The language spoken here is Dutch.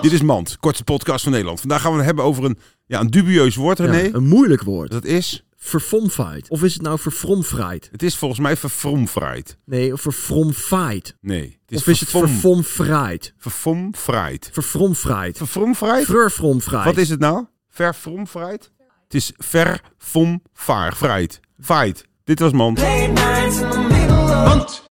Dit is Mand, kortste podcast van Nederland. Vandaag gaan we het hebben over een, ja, een dubieus woord, René. Ja, een moeilijk woord. Dat is, Verfomfight. Of is het nou verfromfried? het is volgens mij verfromfried. Nee, of verfromfight. Nee, het is Of is het verfom- verfomfried? verfomfried. Verfromfried. Verfromfried? Verfromfried. Wat is het nou? Verfromfried? Het is verfomvaar, fried. Fight. Dit was Mand. late